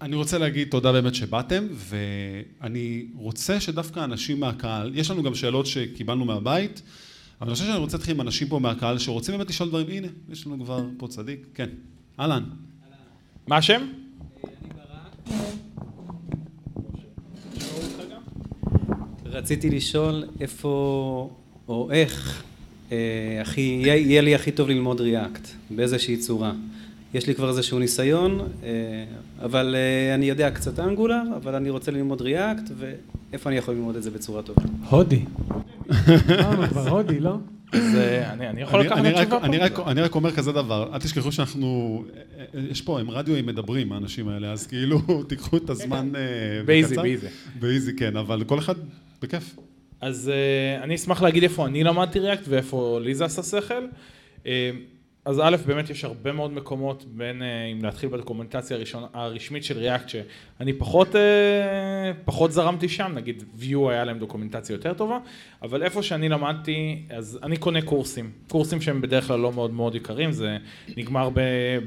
אני רוצה להגיד תודה באמת שבאתם, ואני רוצה שדווקא אנשים מהקהל, יש לנו גם שאלות שקיבלנו מהבית, אבל אני חושב שאני רוצה להתחיל עם אנשים פה מהקהל שרוצים באמת לשאול דברים, הנה, יש לנו כבר פה צדיק, כן, אהלן. מה השם? רציתי לשאול איפה או איך אה, הכי, יהיה, יהיה לי הכי טוב ללמוד ריאקט, באיזושהי צורה. יש לי כבר איזשהו ניסיון, אה, אבל אה, אני יודע קצת אנגולר, אבל אני רוצה ללמוד ריאקט, ואיפה אני יכול ללמוד את זה בצורה טובה? הודי. כבר הודי, לא? אז אה, אני אני יכול אני- לקחת אני פה? רק- אני רק אומר כזה דבר, אל תשכחו שאנחנו, יש פה, הם רדיו, הם מדברים, האנשים האלה, אז כאילו, תיקחו את הזמן אה, באיזי, בקצר. באיזי. באיזי, כן, אבל כל אחד, בכיף. אז אה, אני אשמח להגיד איפה אני למדתי ריאקט ואיפה לי זה עשה שכל. אז א', באמת יש הרבה מאוד מקומות בין אה, אם להתחיל בדוקומנטציה הראשונה, הרשמית של ריאקט, שאני פחות, אה, פחות זרמתי שם, נגיד View היה להם דוקומנטציה יותר טובה, אבל איפה שאני למדתי, אז אני קונה קורסים, קורסים שהם בדרך כלל לא מאוד מאוד יקרים, זה נגמר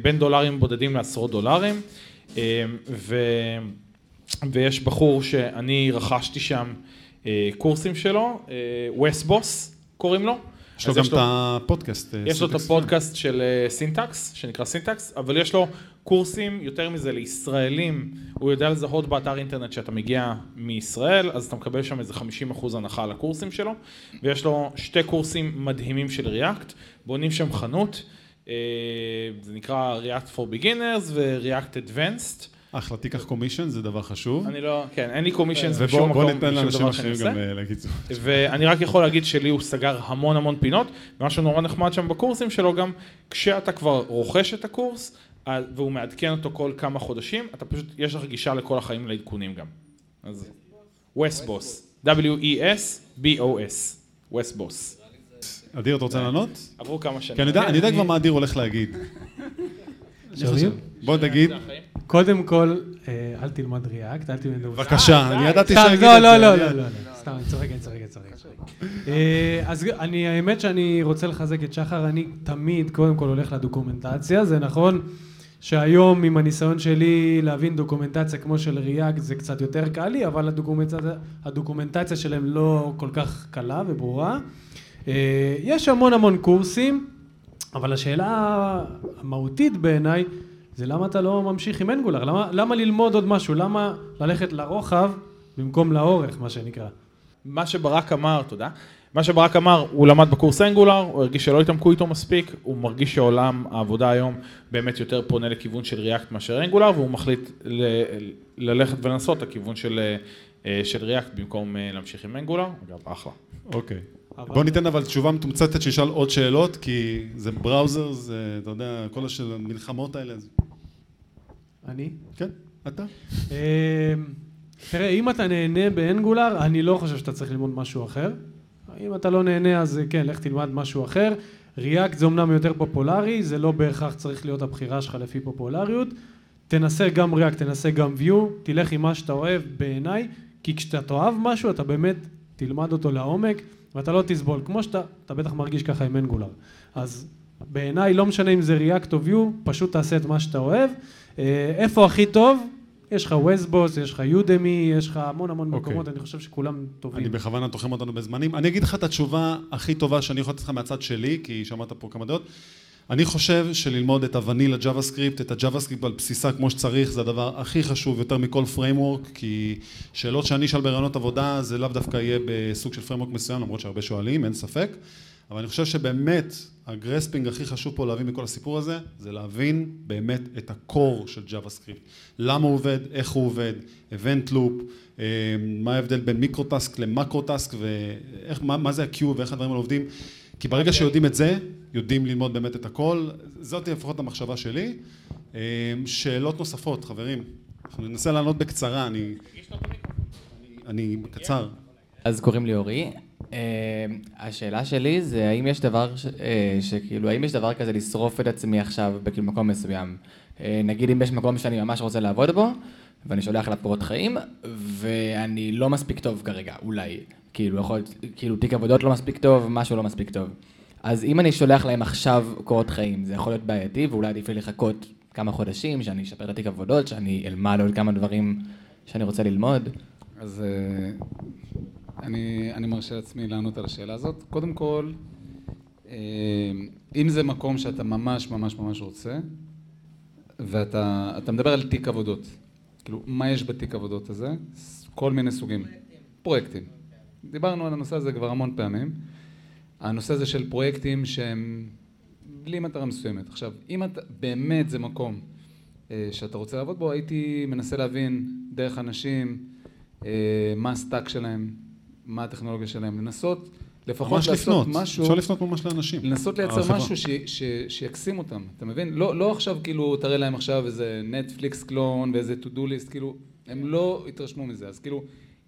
בין דולרים בודדים לעשרות דולרים, אה, ו... ויש בחור שאני רכשתי שם קורסים שלו, Wes Bos קוראים לו. יש לו גם את הפודקאסט. אה, יש לו את. הפודקאסט של אה, Syntax, שנקרא Syntax, אבל יש לו קורסים, יותר מזה, לישראלים. הוא יודע לזהות באתר אינטרנט שאתה מגיע מישראל, אז אתה מקבל שם איזה 50% הנחה על הקורסים שלו, ויש לו שתי קורסים מדהימים של React, בונים שם חנות, אה, זה נקרא React for Beginners ו- React Advanced. אחלה, תיקח commission, זה דבר חשוב. אני לא, כן, אין לי ובוא בשום בוא מקום, ניתן בשום לאנשים אחרים. גם אה, להגיד זאת. ואני רק יכול להגיד שלי הוא סגר המון המון פינות, ומשהו נורא נחמד שם בקורסים שלו גם, כשאתה כבר רוכש את הקורס, אז- והוא מעדכן אותו כל כמה חודשים, אתה פשוט, יש לך גישה לכל החיים לעדכונים גם. אז ווסט בוס, W-E-S-B-O-S, ווסט בוס. אדיר, אתה רוצה לענות? עברו כמה שנים. כי אני יודע- כבר מה אדיר הולך להגיד. בוא תגיד, קודם כל, אה, אל תלמד ריאקט, אל תלמד... בבקשה, אני ידעתי שיגיד לא, את לא, זה. לא, לא, לא, לא, סתם, אני צוחק, אני צוחק, אני צוחק. אה, אז אני, האמת שאני רוצה לחזק את שחר, אני תמיד קודם כל הולך לדוקומנטציה, זה נכון שהיום עם הניסיון שלי להבין דוקומנטציה כמו של ריאקט זה קצת יותר קל לי, אבל הדוקומנטציה, הדוקומנטציה שלהם לא כל כך קלה וברורה. אה, יש המון המון קורסים, אבל השאלה המהותית בעיניי זה למה אתה לא ממשיך עם אנגולר? למה, למה ללמוד עוד משהו? למה ללכת לרוחב במקום לאורך, מה שנקרא? מה שברק אמר, תודה, מה שברק אמר, הוא למד בקורס אנגולר, הוא הרגיש שלא התעמקו איתו מספיק, הוא מרגיש שעולם העבודה היום באמת יותר פונה לכיוון של ריאקט מאשר אנגולר, והוא מחליט ל- ללכת ולנסות את הכיוון של, אה, של ריאקט במקום אה, להמשיך עם אנגולר, אגב, אחלה. אוקיי. אבל- בוא ניתן אבל תשובה מתומצתת שישאל עוד שאלות, כי זה בראוזר, זה, אתה יודע, כל המלחמות האלה. אני? כן, אתה? אה, תראה, אם אתה נהנה באנגולר, אני לא חושב שאתה צריך ללמוד משהו אחר. אם אתה לא נהנה, אז אה, כן, לך תלמד משהו אחר. ריאקט זה אמנם יותר פופולרי, זה לא בהכרח צריך להיות הבחירה שלך לפי פופולריות. תנסה גם ריאקט, תנסה גם ויו, תלך עם מה שאתה אוהב בעיניי, כי כשאתה תאהב משהו, אתה באמת תלמד אותו לעומק, ואתה לא תסבול. כמו שאתה, אתה בטח מרגיש ככה עם Angular. אז בעיניי, לא משנה אם זה React או Vue, פשוט תעשה את מה שאתה אוהב. אה, איפה הכי טוב? יש לך Wes Bos, יש לך Udemy, יש לך המון המון אוקיי. מקומות, אני חושב שכולם טובים. אני בכוונה תוחם אותנו בזמנים. אני אגיד לך את התשובה הכי טובה שאני יכול לתת לך מהצד שלי, כי שמעת פה כמה דעות. אני חושב שללמוד את ה- vanilla JavaScript, את ה- JavaScript על בסיסה כמו שצריך, זה הדבר הכי חשוב יותר מכל framework, כי שאלות שאני אשאל בראיונות עבודה, זה לאו דווקא יהיה בסוג של framework מסוים, למרות שהרבה שואלים, אין ספק. אבל אני חושב שבאמת ה- grasping הכי חשוב פה להבין מכל הסיפור הזה, זה להבין באמת את ה- core של JavaScript. למה הוא עובד, איך הוא עובד, event loop, אה, מה ההבדל בין microtask ל- macrotask, ומה מה זה ה- queue ואיך הדברים האלה עובדים. כי ברגע שיודעים את זה, יודעים ללמוד באמת את הכל. זאת לפחות המחשבה שלי. אה, שאלות נוספות, חברים. אנחנו ננסה לענות בקצרה, אני... אני קצר. אז קוראים לי אורי. Uh, השאלה שלי זה האם יש דבר, ש... uh, שכאילו, האם יש דבר כזה לשרוף את עצמי עכשיו בכאילו מקום מסוים? Uh, נגיד אם יש מקום שאני ממש רוצה לעבוד בו, ואני שולח אליו קורות חיים, ואני לא מספיק טוב כרגע, אולי. כאילו, יכול להיות, כאילו, תיק עבודות לא מספיק טוב, משהו לא מספיק טוב. אז אם אני שולח להם עכשיו קורות חיים, זה יכול להיות בעייתי, ואולי עדיף לי לחכות כמה חודשים, שאני אשפר את התיק עבודות, שאני אלמד עוד כמה דברים שאני רוצה ללמוד? אז אה, אני, אני מרשה לעצמי לענות על השאלה הזאת. קודם כל, אה, אם זה מקום שאתה ממש ממש ממש רוצה, ואתה אתה מדבר על תיק עבודות, כאילו, מה יש בתיק עבודות הזה? כל מיני סוגים. פרויקטים. דיברנו על הנושא הזה כבר המון פעמים. הנושא הזה של פרויקטים שהם בלי מטרה מסוימת. עכשיו, אם אתה, באמת זה מקום אה, שאתה רוצה לעבוד בו, הייתי מנסה להבין דרך אנשים אה, מה ה- stack שלהם, מה הטכנולוגיה שלהם, לנסות לפחות לעשות לפנות, משהו, אפשר לפנות ממש לאנשים. לנסות אה, לייצר החברה. משהו ש, ש, שיקסים אותם, אתה מבין? לא, לא עכשיו כאילו תראה להם עכשיו איזה Netflix clone ואיזה to do list, כאילו, הם לא יתרשמו מזה, אז כאילו,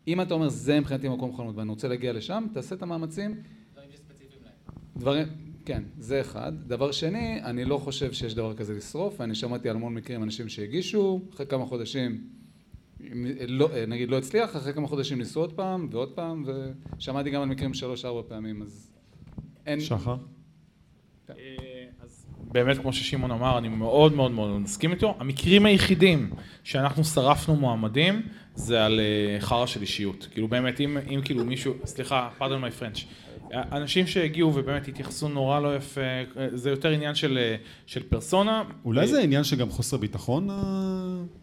אם אתה אומר זה מבחינתי מקום חלומות ואני רוצה להגיע לשם, תעשה את המאמצים. דברים, כן, זה אחד. דבר שני, אני לא חושב שיש דבר כזה לשרוף, ואני שמעתי על המון מקרים אנשים שהגישו, אחרי כמה חודשים, לא, נגיד לא הצליח, אחרי כמה חודשים ניסו עוד פעם ועוד פעם, ושמעתי גם על מקרים שלוש-ארבע פעמים, אז אין... שחר? אה, אז באמת, כמו ששמעון אמר, אני מאוד מאוד מאוד מסכים איתו. המקרים היחידים שאנחנו שרפנו מועמדים, זה על אה, חרא של אישיות. כאילו באמת, אם, אם כאילו מישהו, סליחה, pardon my French, אנשים שהגיעו ובאמת התייחסו נורא לא יפה, אה, זה יותר עניין של, אה, של פרסונה. אולי זה עניין שגם חוסר ביטחון,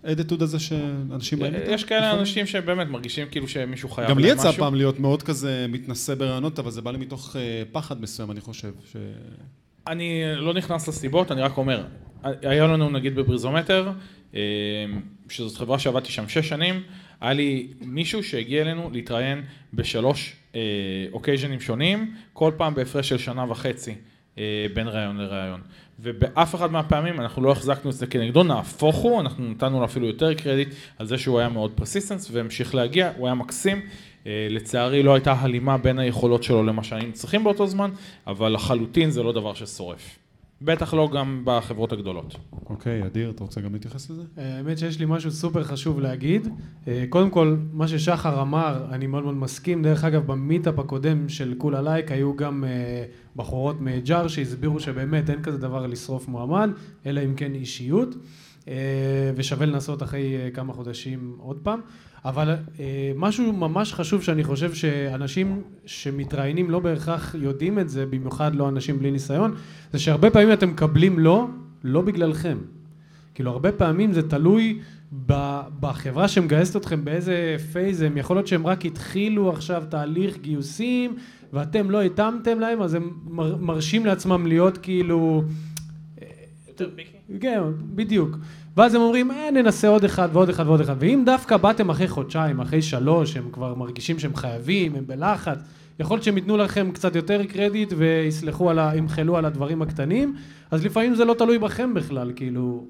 האדיטוד הזה שאנשים באים איתו? יש כאלה? אנשים שבאמת מרגישים כאילו שמישהו חייב גם להם לי משהו. יצא פעם להיות מאוד כזה מתנשא ברעיונות, אבל זה בא לי מתוך אה, פחד מסוים, אני חושב. ש... אני לא נכנס לסיבות, אני רק אומר, היה לנו נגיד ב- BreezoMeter, אה, שזאת חברה שעבדתי שם שש שנים, היה לי מישהו שהגיע אלינו להתראיין בשלוש occasion ים שונים, כל פעם בהפרש של שנה וחצי אה, בין ראיון לראיון. ובאף אחד מהפעמים אנחנו לא החזקנו את זה כנגדו, נהפוך הוא, אנחנו נתנו לו אפילו יותר קרדיט על זה שהוא היה מאוד persistent והמשיך להגיע, הוא היה מקסים. אה, לצערי לא הייתה הלימה בין היכולות שלו למה שהיינו צריכים באותו זמן, אבל לחלוטין זה לא דבר ששורף. בטח לא גם בחברות הגדולות. אוקיי, אדיר, אתה רוצה גם להתייחס לזה? האמת שיש לי משהו סופר חשוב להגיד. אה, קודם כל, מה ששחר אמר, אני מאוד מאוד מסכים. דרך אגב, ב- meetup הקודם של כולה לייק היו גם אה, בחורות מ- HR שהסבירו שבאמת אין כזה דבר לשרוף מועמד, אלא אם כן אישיות. אה, ושווה לנסות אחרי אה, כמה חודשים עוד פעם. אבל אה, משהו ממש חשוב שאני חושב שאנשים שמתראיינים לא בהכרח יודעים את זה, במיוחד לא אנשים בלי ניסיון, זה שהרבה פעמים אתם מקבלים לא, לא בגללכם. כאילו הרבה פעמים זה תלוי בחברה שמגייסת אתכם באיזה פייז הם, יכול להיות שהם רק התחילו עכשיו תהליך גיוסים ואתם לא התאמתם להם, אז הם מר, מרשים לעצמם להיות כאילו... כן, בדיוק. ואז הם אומרים, אה, ננסה עוד אחד ועוד אחד ועוד אחד. ואם דווקא באתם אחרי חודשיים, אחרי שלוש, הם כבר מרגישים שהם חייבים, הם בלחץ, יכול להיות שהם ייתנו לכם קצת יותר קרדיט ויסלחו על ה... ימחלו על הדברים הקטנים, אז לפעמים זה לא תלוי בכם בכלל, כאילו,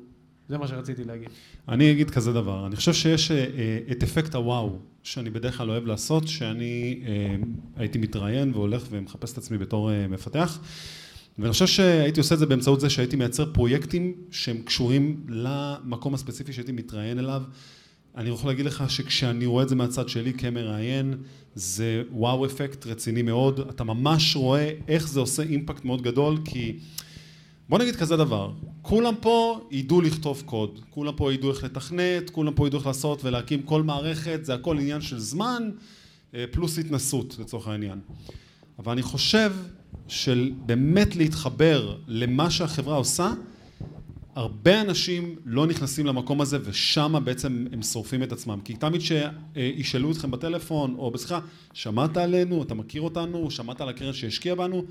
זה מה שרציתי להגיד. אני אגיד כזה דבר, אני חושב שיש אה, אה, את אפקט הוואו, שאני בדרך כלל אוהב לעשות, שאני אה, הייתי מתראיין והולך ומחפש את עצמי בתור אה, מפתח. ואני חושב שהייתי עושה את זה באמצעות זה שהייתי מייצר פרויקטים שהם קשורים למקום הספציפי שהייתי מתראיין אליו. אני יכול להגיד לך שכשאני רואה את זה מהצד שלי כמראיין, זה וואו אפקט רציני מאוד. אתה ממש רואה איך זה עושה אימפקט מאוד גדול, כי בוא נגיד כזה דבר, כולם פה ידעו לכתוב קוד, כולם פה ידעו איך לתכנת, כולם פה ידעו איך לעשות ולהקים כל מערכת, זה הכל עניין של זמן אה, פלוס התנסות לצורך העניין. אבל אני חושב של באמת להתחבר למה שהחברה עושה, הרבה אנשים לא נכנסים למקום הזה ושמה בעצם הם שורפים את עצמם. כי תמיד שישאלו אתכם בטלפון או בשיחה, שמעת עלינו, אתה מכיר אותנו, שמעת על הקרן שהשקיע בנו,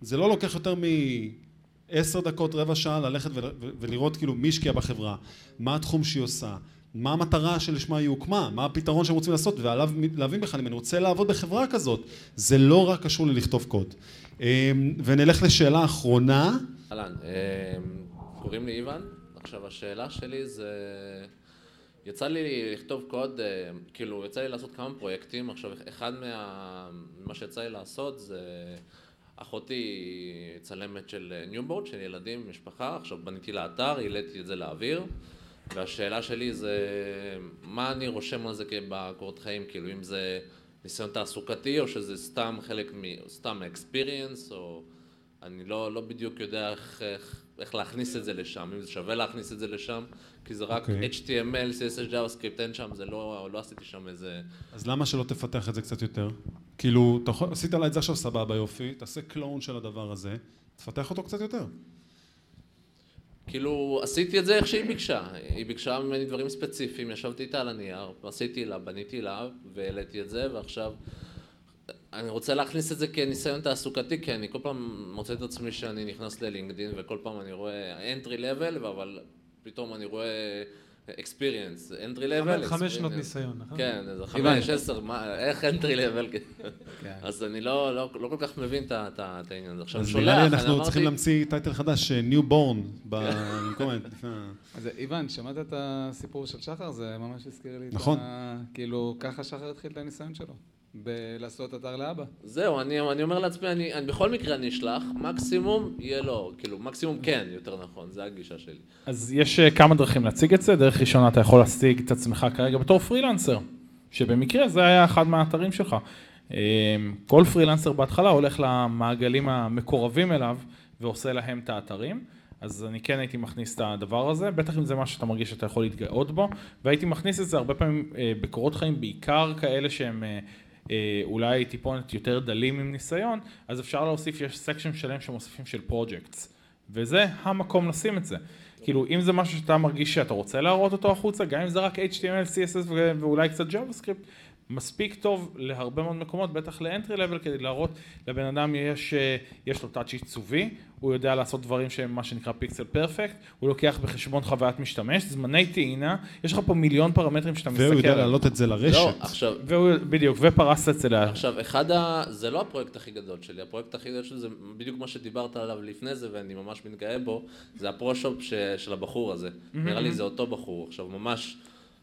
זה לא לוקח יותר מעשר דקות, רבע שעה ללכת ול- ולראות כאילו מי השקיע בחברה, מה התחום שהיא עושה, מה המטרה שלשמה היא הוקמה, מה הפתרון שהם רוצים לעשות, ועליו להבין בכלל אם אני רוצה לעבוד בחברה כזאת, זה לא רק קשור ללכתוב קוד. אמ, ונלך לשאלה אחרונה. אהלן, אה, קוראים לי איוון. עכשיו השאלה שלי זה... יצא לי לכתוב קוד, אה, כאילו יצא לי לעשות כמה פרויקטים, עכשיו אחד מה... מה שיצא לי לעשות זה אחותי צלמת של newborn, של ילדים, משפחה, עכשיו בניתי לאתר, העליתי את זה לאוויר והשאלה שלי זה מה אני רושם על זה בקורות חיים, כאילו אם זה ניסיון תעסוקתי או שזה סתם חלק מ... סתם אקספיריאנס או אני לא, לא בדיוק יודע איך, איך, איך להכניס את זה לשם, אם זה שווה להכניס את זה לשם, כי זה רק אוקיי. HTML, CSS, JavaScript, אין שם, זה לא, לא עשיתי שם איזה... אז למה שלא תפתח את זה קצת יותר? כאילו, אתה עשית לה את זה עכשיו סבבה יופי, תעשה קלון של הדבר הזה, תפתח אותו קצת יותר. כאילו, עשיתי את זה איך שהיא ביקשה. היא ביקשה ממני דברים ספציפיים, ישבתי איתה על הנייר, עשיתי לה, בניתי לה, והעליתי את זה, ועכשיו... אני רוצה להכניס את זה כניסיון תעסוקתי, כי אני כל פעם מוצא את עצמי שאני נכנס ללינקדין, וכל פעם אני רואה entry level, אבל פתאום אני רואה experience, entry level, חמש שנות. ניסיון, נכון? כן, איזה. חמש, עשר, מה- איך entry level? אז אני לא לא- לא כל כך מבין את העניין הזה. עכשיו, אז שולח, אני אנחנו אמרתי- צריכים להמציא טייטל חדש, ניו בורן, במקום... ה- לפני ה- אז איוון, שמעת את הסיפור של שחר? זה ממש הזכיר לי את נכון. ה... כאילו, ככה שחר התחיל את הניסיון שלו. בלעשות אתר לאבא. זהו, אני, אני אומר לעצמי, אני, אני בכל מקרה אני אשלח, מקסימום יהיה לא, כאילו, מקסימום כן, יותר נכון, זה הגישה שלי. אז יש אה, כמה דרכים להציג את זה. דרך ראשונה, אתה יכול להציג את עצמך כרגע בתור פרילנסר, שבמקרה זה היה אחד מהאתרים שלך. אה, כל פרילנסר בהתחלה הולך למעגלים המקורבים אליו ועושה להם את האתרים. אז אני כן הייתי מכניס את הדבר הזה, בטח אם זה משהו שאתה מרגיש שאתה יכול להתגאות בו, והייתי מכניס את זה הרבה פעמים אה, בקורות חיים, בעיקר כאלה שהם אולי טיפונת יותר דלים עם ניסיון, אז אפשר להוסיף, יש section שלם שמוסיפים של פרויקטס. וזה המקום לשים את זה. כאילו, אם זה משהו שאתה מרגיש שאתה רוצה להראות אותו החוצה, גם אם זה רק HTML, CSS ואולי קצת JavaScript, מספיק טוב להרבה מאוד מקומות, בטח ל- entry level, כדי להראות לבן אדם יש, אה, יש לו touch עיצובי, הוא יודע לעשות דברים שהם מה שנקרא pixel perfect, הוא לוקח בחשבון חוויית משתמש, זמני טעינה, יש לך פה מיליון פרמטרים שאתה מסתכל והוא יודע. להעלות את זה לא, לרשת. עכשיו, והוא, בדיוק, ופרסת את זה ל... עכשיו, אחד ה... זה לא הפרויקט הכי גדול שלי, הפרויקט הכי גדול שלי זה בדיוק מה שדיברת עליו לפני זה, ואני ממש מתגאה בו, זה ה- pro shop ש... של הבחור הזה. נראה לי זה אותו בחור. עכשיו, ממש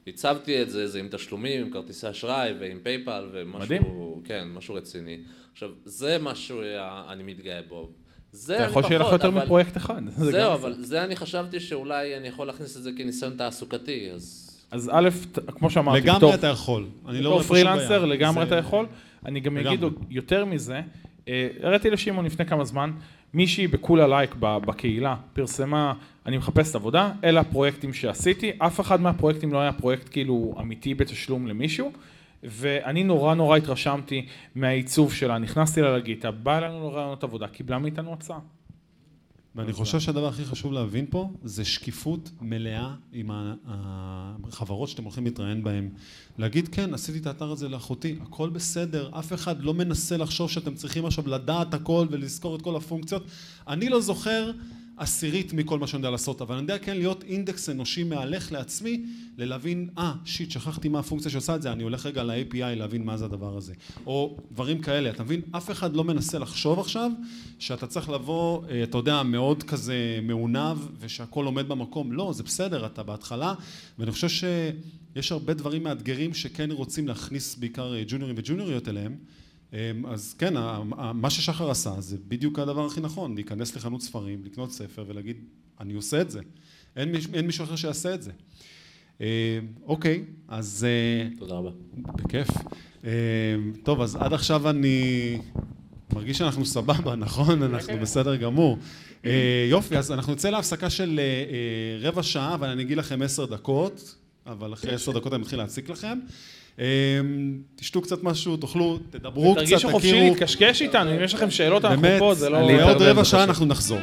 הצבתי את זה, זה עם תשלומים, עם כרטיסי אשראי ועם PayPal ומשהו... מדהים. כן, משהו רציני. עכשיו, זה משהו אני מתגאה בו. זה אתה אני יכול שיהיה לך פחות, יותר אבל- מפרויקט אחד. זה זהו, זה. אבל זה אני חשבתי שאולי אני יכול להכניס את זה כניסיון תעסוקתי, אז... אז א', כמו שאמרתי, לגמרי בתור- אתה יכול. אני לא רואה פה שום בעיה. פרילנסר לגמרי זה- אתה יכול. אני גם לגמרי. אגיד יותר מזה, אה, הראיתי לשמעון לפני כמה זמן, מישהי בכולה לייק בקהילה פרסמה, אני מחפשת עבודה, אלה הפרויקטים שעשיתי, אף אחד מהפרויקטים לא היה פרויקט כאילו אמיתי בתשלום למישהו. ואני נורא נורא התרשמתי מהעיצוב שלה, נכנסתי לה לגיטה, באה אלינו לרעיונות עבודה, קיבלה מאיתנו הצעה. ואני חושב שהדבר הכי חשוב להבין פה זה שקיפות מלאה עם החברות שאתם הולכים להתראיין בהן. להגיד כן, עשיתי את האתר הזה לאחותי, הכל בסדר, אף אחד לא מנסה לחשוב שאתם צריכים עכשיו לדעת הכל ולזכור את כל הפונקציות. אני לא זוכר עשירית מכל מה שאני יודע לעשות, אבל אני יודע כן להיות אינדקס אנושי מהלך לעצמי, ללהבין, אה, שיט, שכחתי מה הפונקציה שעושה את זה, אני הולך רגע ל-API להבין מה זה הדבר הזה. או דברים כאלה, אתה מבין? אף אחד לא מנסה לחשוב עכשיו שאתה צריך לבוא, אה, אתה יודע, מאוד כזה מעונב ושהכול עומד במקום. לא, זה בסדר, אתה בהתחלה, ואני חושב שיש הרבה דברים מאתגרים שכן רוצים להכניס בעיקר אה, ג'וניורים וג'וניוריות אליהם. אה, אז כן, מה ששחר עשה זה בדיוק הדבר הכי נכון, להיכנס לחנות ספרים, לקנות ספר ולהגיד, אני עושה את זה. אין, מיש, אין מישהו אחר שיעשה את זה. אה, אוקיי, אז אה, תודה רבה. בכיף. אה, טוב, אז עד עכשיו אני מרגיש שאנחנו סבבה, נכון? אנחנו בסדר גמור. אה, יופי, אז אנחנו נצא להפסקה של אה, רבע שעה, אבל אני אגיד לכם עשר דקות, אבל אחרי עשר דקות אני מתחיל להציק לכם. אה, תשתו קצת משהו, תאכלו, תדברו קצת, תרגישו חופשי תכירו. להתקשקש איתנו, אם יש לכם שאלות אנחנו באמת, פה, זה לא... בעוד להתערבב רבע שעה. אנחנו נחזור.